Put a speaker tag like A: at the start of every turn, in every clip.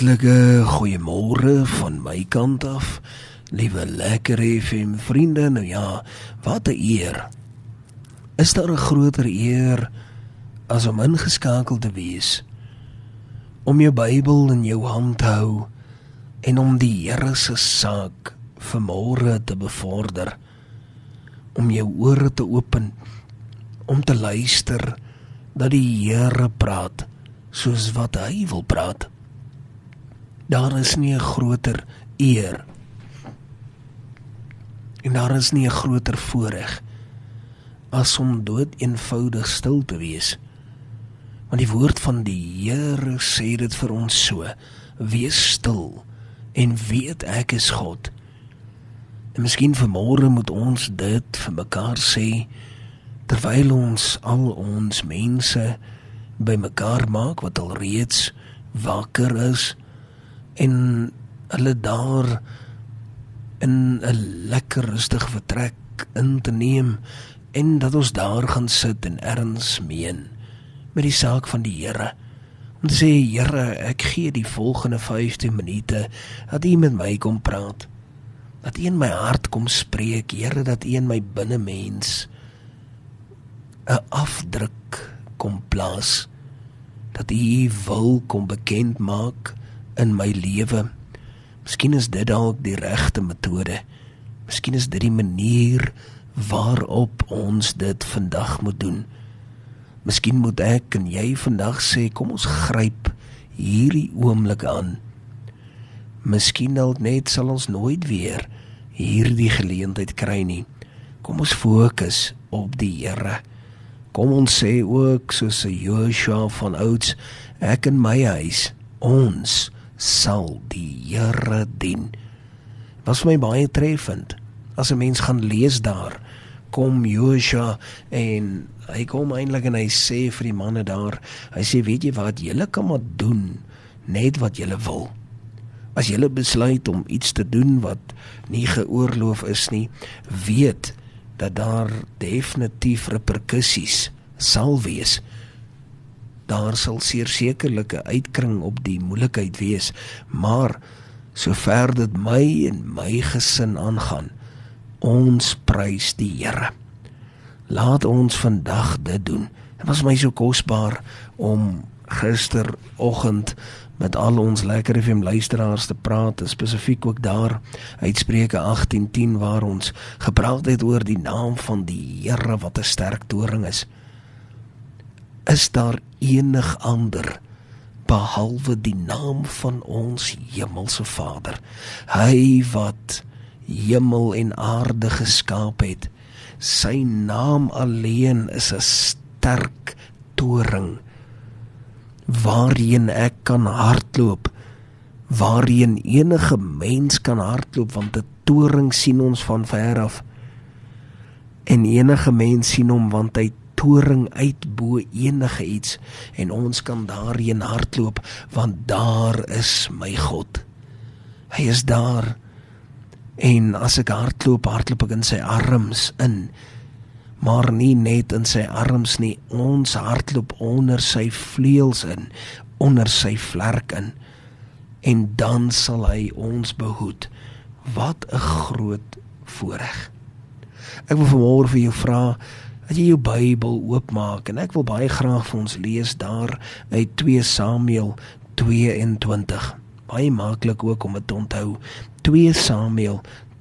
A: Hartlike goeiemôre van my kant af. Liewe lekker FM vriende, nou ja, wat 'n eer. Is daar 'n groter eer as om ingeskakel te wees om jou Bybel in jou hand te hou en om die Here se saak vanmôre te bevorder om jou ore te open om te luister dat die Here praat soos wat hy wil praat. Daar is nie 'n groter eer en daar is nie 'n groter voorreg as om dood eenvoudig stil te wees. Want die woord van die Here sê dit vir ons so: Wees stil en weet ek is God. En miskien vanmôre moet ons dit vir mekaar sê terwyl ons al ons mense bymekaar maak wat al reeds wakker is en hulle daar in 'n lekker rustige vertrek in te neem en dat ons daar gaan sit en erns meen met die saak van die Here om te sê Here ek gee die volgende 15 minute dat U met my kom praat. Dat U in my hart kom spreek Here dat U in my binnemens 'n afdruk kom plaas. Dat U wil kom bekend maak in my lewe. Miskien is dit dalk die regte metode. Miskien is dit die manier waarop ons dit vandag moet doen. Miskien moet ek en jy vandag sê kom ons gryp hierdie oomblik aan. Miskien dalk net sal ons nooit weer hierdie geleentheid kry nie. Kom ons fokus op die Here. Kom ons sê ook soos 'n Joshua van ouds, ek en my huis, ons sal die Here dien. Was my baie treffend. As 'n mens gaan lees daar, kom Joshua en hy kom eintlik en hy sê vir die manne daar, hy sê weet jy wat, julle kan maar doen net wat julle wil. As julle besluit om iets te doen wat nie geoorloof is nie, weet dat daar definitief reperkusies sal wees. Daar sal sekerlik 'n uitkring op die moeilikheid wees, maar sover dit my en my gesin aangaan, ons prys die Here. Laat ons vandag dit doen. Dit was my so kosbaar om gisteroggend met al ons lekker FM luisteraars te praat, spesifiek ook daar uit Spreuke 18:10 waar ons gepraat het oor die naam van die Here wat 'n sterk toring is. Is daar enig ander behalwe die naam van ons hemelse Vader? Hy wat hemel en aarde geskaap het. Sy naam alleen is 'n sterk toring waarheen ek kan hardloop waarheen enige mens kan hardloop want 'n toring sien ons van ver af en enige mens sien hom want hy toring uit bo enige iets en ons kan daarheen hardloop want daar is my God. Hy is daar. En as ek hardloop hardloop ek in sy arms in maar nie net in sy arms nie. Ons hardloop onder sy vleuels in onder sy vlerk in. En dan sal hy ons behoed. Wat 'n groot voorreg ek wil vanmôre vir jou vra dat jy jou Bybel oopmaak en ek wil baie graag vir ons lees daar uit 2 Samuel 22 baie maklik ook om dit te onthou. 2 Samuel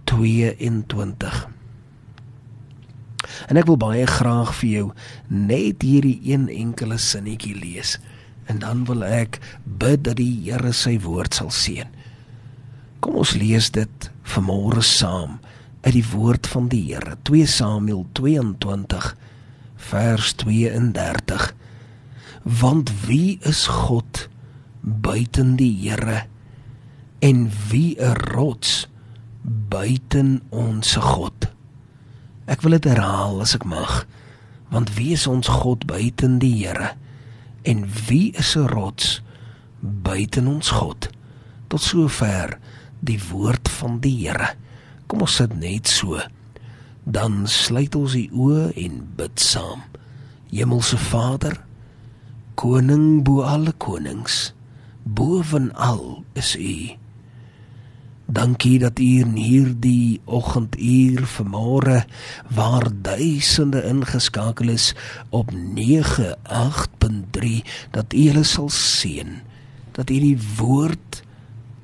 A: 22 En ek wil baie graag vir jou net hierdie een enkele sinnetjie lees en dan wil ek bid dat die Here sy woord sal seën. Kom ons lees dit vanmôre saam uit die woord van die Here. 2 Samuel 22 vers 32. Want wie is God buiten die Here en wie 'n rots buiten ons God? Ek wil dit herhaal as ek mag. Want wie is ons God buiten die Here? En wie is 'n rots buiten ons God? Tot sover die woord van die Here. Kom ons sit net so. Dan sluit ons die oë en bid saam. Hemelse Vader, koning bo alle konings, bovenal is U. Dankie dat U in hierdie oggenduur vanmôre waar duisende ingeskakel is op 98.3 dat U hulle sal seën dat U die woord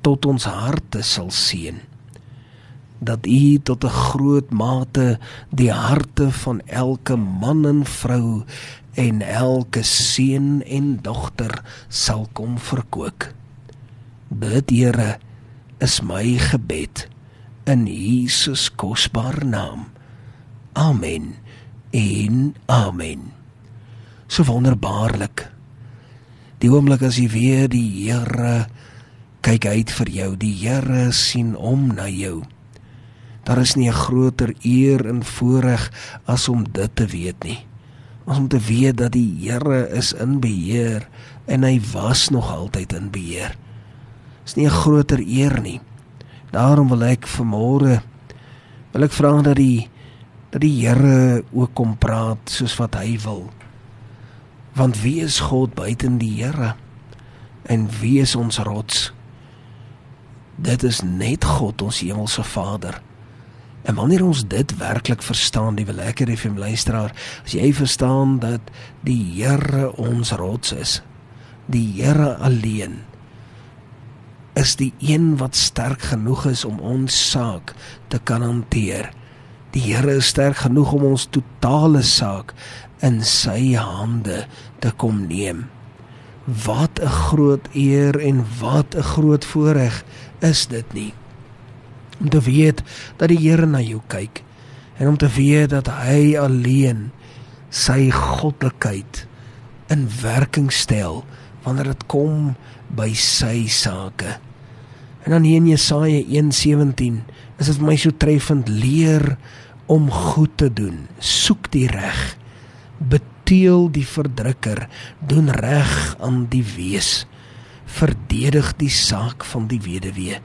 A: tot ons harte sal seën dat U tot 'n groot mate die harte van elke man en vrou en elke seun en dogter sal kom verkoop. Dit Here is my gebed in Jesus kosbare naam. Amen. En amen. So wonderbaarlik. Die oomblik as jy weer die Here kyk uit vir jou, die Here sien om na jou. Daar is nie 'n groter eer en voorreg as om dit te weet nie. Om te weet dat die Here is in beheer en hy was nog altyd in beheer is nie 'n groter eer nie. Daarom wil ek vanmôre wil ek vra dat die dat die Here ook kom praat soos wat hy wil. Want wie is God buiten die Here? En wie is ons rots? Dit is net God, ons hemelse Vader. En wanneer ons dit werklik verstaan, die lekker FM luisteraar, as jy verstaan dat die Here ons rots is, die Here alleen is die een wat sterk genoeg is om ons saak te kan hanteer. Die Here is sterk genoeg om ons totale saak in sy hande te kom neem. Wat 'n groot eer en wat 'n groot voorreg is dit nie. Om te weet dat die Here na jou kyk en om te weet dat hy alleen sy goddelikheid in werking stel wanneer dit kom by sy sake. En dan hier in Jesaja 1:17 is dit my so treffend leer om goed te doen. Soek die reg. Beteel die verdrukker, doen reg aan die wees. Verdedig die saak van die weduwee.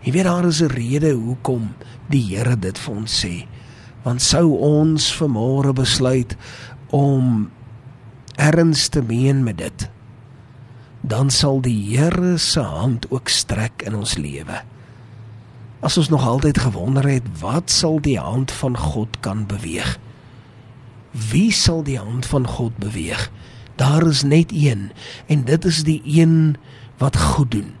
A: Jy weet daar is 'n rede hoekom die Here dit vir ons sê. Want sou ons vanmôre besluit om erns te meen met dit, dan sal die Here se hand ook strek in ons lewe. As ons nog altyd gewonder het wat sal die hand van God kan beweeg? Wie sal die hand van God beweeg? Daar is net een en dit is die een wat goed doen.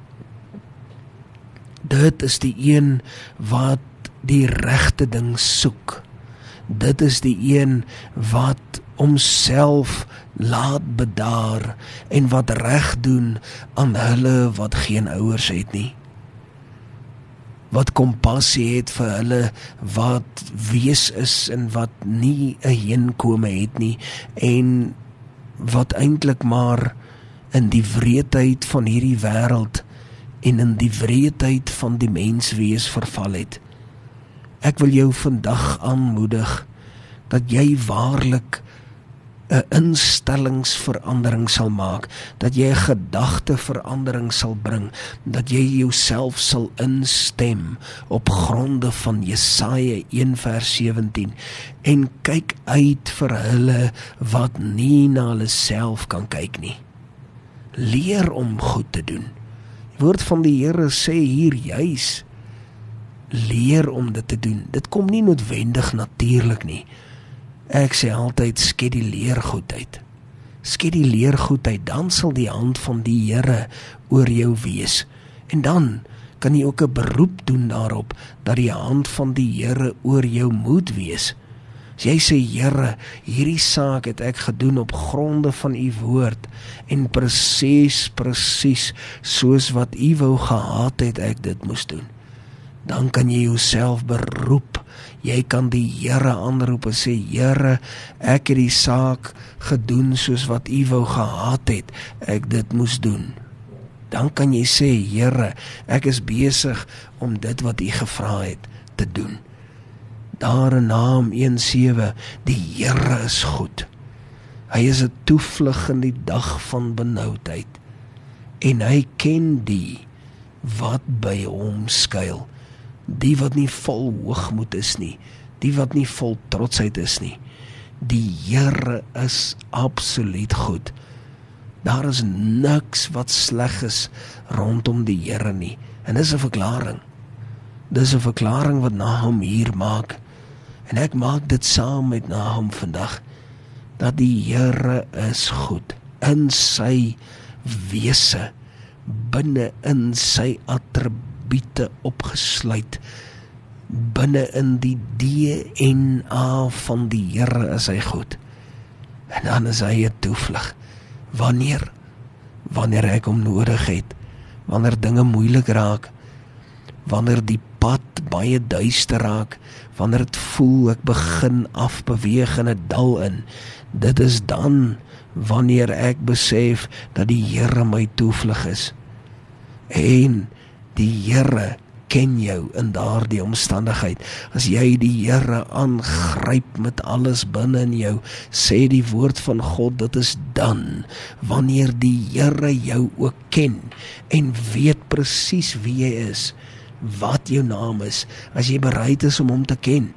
A: Dit is die een wat die regte ding soek. Dit is die een wat homself laat bedaar en wat reg doen aan hulle wat geen ouers het nie wat kompassie het vir hulle wat wees is en wat nie 'n heenkome het nie en wat eintlik maar in die wreedheid van hierdie wêreld en in die wreedheid van die menswees verval het ek wil jou vandag aanmoedig dat jy waarlik 'n instellingsverandering sal maak, dat jy 'n gedagteverandering sal bring, dat jy jouself sal instem op gronde van Jesaja 1:17 en kyk uit vir hulle wat nie na hulle self kan kyk nie. Leer om goed te doen. Woord van die Here sê hier juis leer om dit te doen. Dit kom nie noodwendig natuurlik nie. Ek sê altyd skeduleer goed uit. Skeduleer goed uit, dan sal die hand van die Here oor jou wees. En dan kan jy ook 'n beroep doen daarop dat die hand van die Here oor jou moet wees. As jy sê Here, hierdie saak het ek gedoen op gronde van u woord en presies presies soos wat u wou gehad het ek dit moes doen. Dan kan jy jouself beroep jy kan die Here aanroep en sê Here, ek het die saak gedoen soos wat U wou gehad het. Ek dit moes doen. Dan kan jy sê Here, ek is besig om dit wat U gevra het te doen. Daar in Naam 1:7, die Here is goed. Hy is 'n toevlug in die dag van benoudheid en hy ken die wat by hom skuil die wat nie vol hoogmoed is nie, die wat nie vol trotsheid is nie. Die Here is absoluut goed. Daar is niks wat sleg is rondom die Here nie. En dis 'n verklaring. Dis 'n verklaring wat Nahum hier maak. En ek maak dit saam met Nahum vandag dat die Here is goed in sy wese binne in sy attribute opgesluit binne in die DNA van die Here is hy goed. En dan is hy 'n toevlug. Wanneer wanneer ek hom nodig het, wanneer dinge moeilik raak, wanneer die pad baie duister raak, wanneer dit voel ek begin afbeweeg in 'n dal in, dit is dan wanneer ek besef dat die Here my toevlug is. En die Here ken jou in daardie omstandigheid. As jy die Here aangryp met alles binne in jou, sê die woord van God, dit is dan wanneer die Here jou ook ken en weet presies wie jy is, wat jou naam is, as jy bereid is om hom te ken.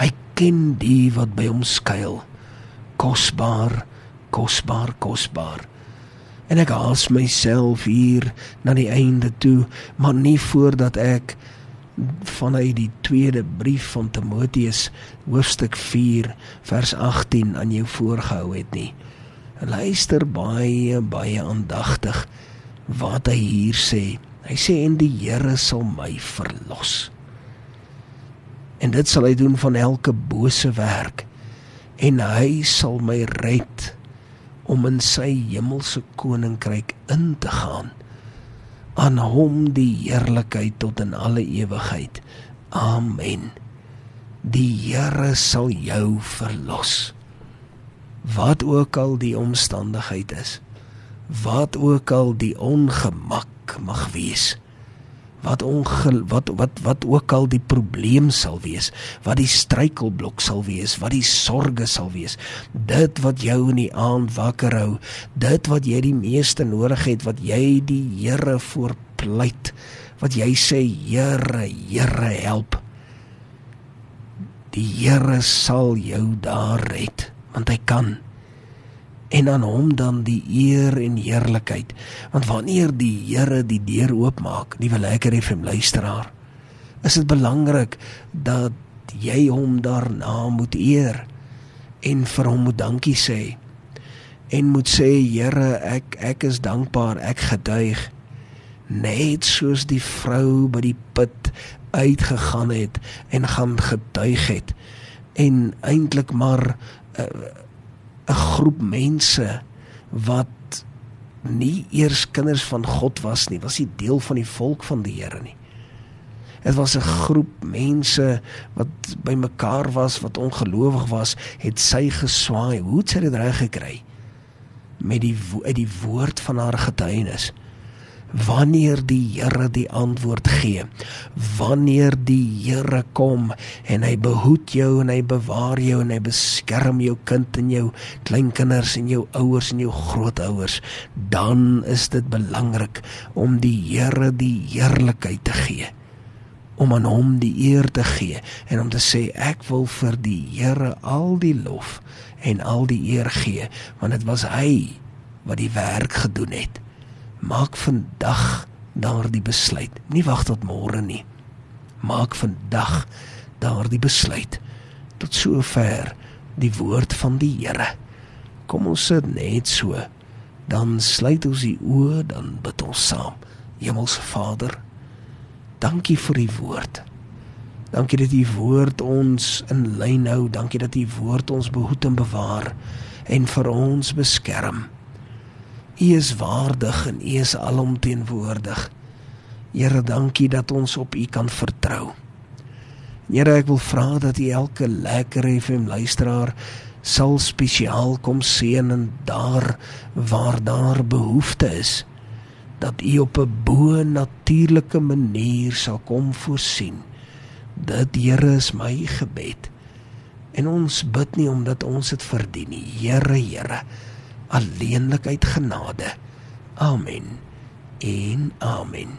A: Hy ken die wat by hom skuil. Kosbaar, kosbaar, kosbaar en ek haas myself hier na die einde toe, maar nie voordat ek vanuit die tweede brief van Timoteus hoofstuk 4 vers 18 aan jou voorgehou het nie. Luister baie baie aandagtig wat hy hier sê. Hy sê en die Here sal my verlos. En dit sal hy doen van elke bose werk en hy sal my red om in sy hemelse koninkryk in te gaan. Aan hom die heerlikheid tot in alle ewigheid. Amen. Die Here sal jou verlos. Wat ook al die omstandigheid is, wat ook al die ongemak mag wees wat ongel wat wat wat ook al die probleem sal wees, wat die struikelblok sal wees, wat die sorge sal wees. Dit wat jou in die aand wakker hou, dit wat jy die meeste nodig het, wat jy die Here voorpleit, wat jy sê Here, Here help. Die Here sal jou daar red, want hy kan en aan hom dan die eer en heerlikheid. Want wanneer die Here die deur oopmaak, die lekker FM luisteraar, is dit belangrik dat jy hom daarna moet eer en vir hom moet dankie sê. En moet sê Here, ek ek is dankbaar, ek getuig net soos die vrou by die put uitgegaan het en gaan getuig het en eintlik maar uh, 'n groep mense wat nie eers kinders van God was nie, was nie deel van die volk van die Here nie. Dit was 'n groep mense wat bymekaar was, wat ongelowig was, het sy geswaai. Hoe het sy dit reg gekry? Met die uit die woord van haar getuienis wanneer die Here die antwoord gee wanneer die Here kom en hy behoed jou en hy bewaar jou en hy beskerm jou kind en jou kleinkinders en jou ouers en jou grootouers dan is dit belangrik om die Here die heerlikheid te gee om aan hom die eer te gee en om te sê ek wil vir die Here al die lof en al die eer gee want dit was hy wat die werk gedoen het Maak vandag daardie besluit. Nie wag tot môre nie. Maak vandag daardie besluit. Tot sover die woord van die Here. Kom ons sit net so. Dan sluit ons die oë, dan bid ons saam. Hemelse Vader, dankie vir die woord. Dankie dat u woord ons in lyn hou. Dankie dat u woord ons behoed en bewaar en vir ons beskerm. U is waardig en U is alomteenwoordig. Here, dankie dat ons op U kan vertrou. Here, ek wil vra dat U elke lekker FM luisteraar sal spesiaal kom seën en daar waar daar behoefte is dat U op 'n bo natuurlike manier sal kom voorsien. Dit Here is my gebed. En ons bid nie omdat ons dit verdien nie. Here, Here alleenlik uit genade. Amen. En amen.